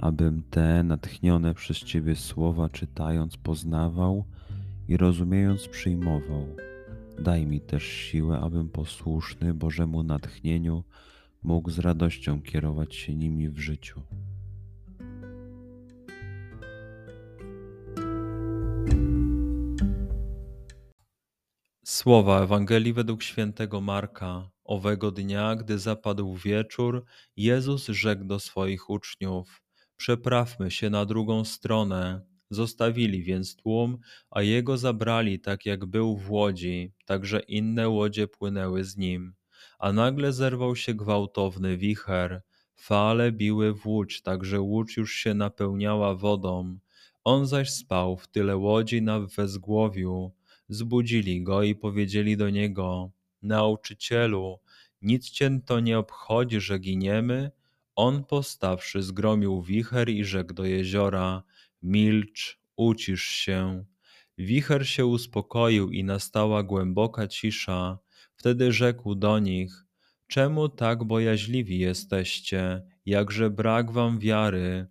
abym te natchnione przez Ciebie słowa czytając poznawał i rozumiejąc przyjmował. Daj mi też siłę, abym posłuszny Bożemu natchnieniu mógł z radością kierować się nimi w życiu. Słowa Ewangelii według świętego Marka. Owego dnia, gdy zapadł wieczór, Jezus rzekł do swoich uczniów: Przeprawmy się na drugą stronę. Zostawili więc tłum, a jego zabrali tak jak był w łodzi, także inne łodzie płynęły z nim. A nagle zerwał się gwałtowny wicher. Fale biły w łódź, tak że łódź już się napełniała wodą. On zaś spał w tyle łodzi na wezgłowiu. Zbudzili go i powiedzieli do niego: Nauczycielu, nic cię to nie obchodzi, że giniemy? On postawszy zgromił wicher i rzekł do jeziora: Milcz, ucisz się. Wicher się uspokoił i nastała głęboka cisza. Wtedy rzekł do nich: Czemu tak bojaźliwi jesteście? Jakże brak wam wiary?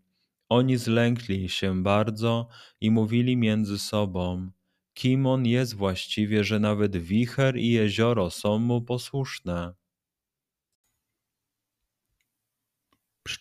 Oni zlękli się bardzo i mówili między sobą: Kim on jest właściwie, że nawet wicher i jezioro są mu posłuszne?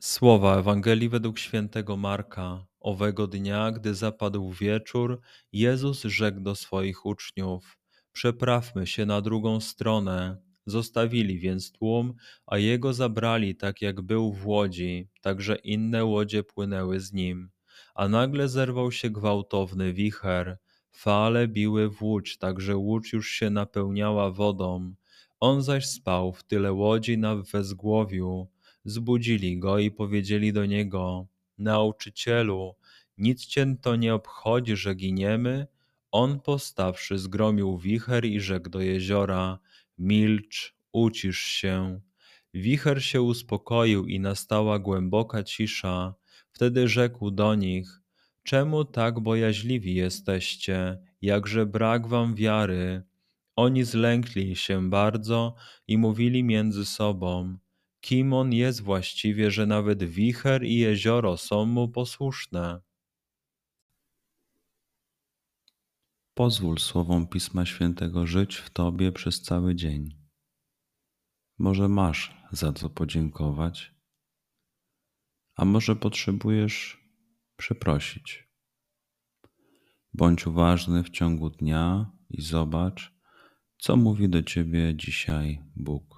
Słowa Ewangelii według świętego Marka. Owego dnia, gdy zapadł wieczór, Jezus rzekł do swoich uczniów: Przeprawmy się na drugą stronę. Zostawili więc tłum, a jego zabrali tak jak był w łodzi, także inne łodzie płynęły z nim. A nagle zerwał się gwałtowny wicher. Fale biły w łódź, tak że łódź już się napełniała wodą. On zaś spał w tyle łodzi na wezgłowiu zbudzili go i powiedzieli do niego: Nauczycielu, nic cię to nie obchodzi, że giniemy? On postawszy, zgromił wicher i rzekł do jeziora: Milcz, ucisz się. Wicher się uspokoił i nastała głęboka cisza. Wtedy rzekł do nich: Czemu tak bojaźliwi jesteście? Jakże brak wam wiary? Oni zlękli się bardzo i mówili między sobą: kim on jest właściwie, że nawet wicher i jezioro są mu posłuszne. Pozwól słowom Pisma Świętego żyć w Tobie przez cały dzień. Może masz za co podziękować, a może potrzebujesz przeprosić. Bądź uważny w ciągu dnia i zobacz, co mówi do Ciebie dzisiaj Bóg.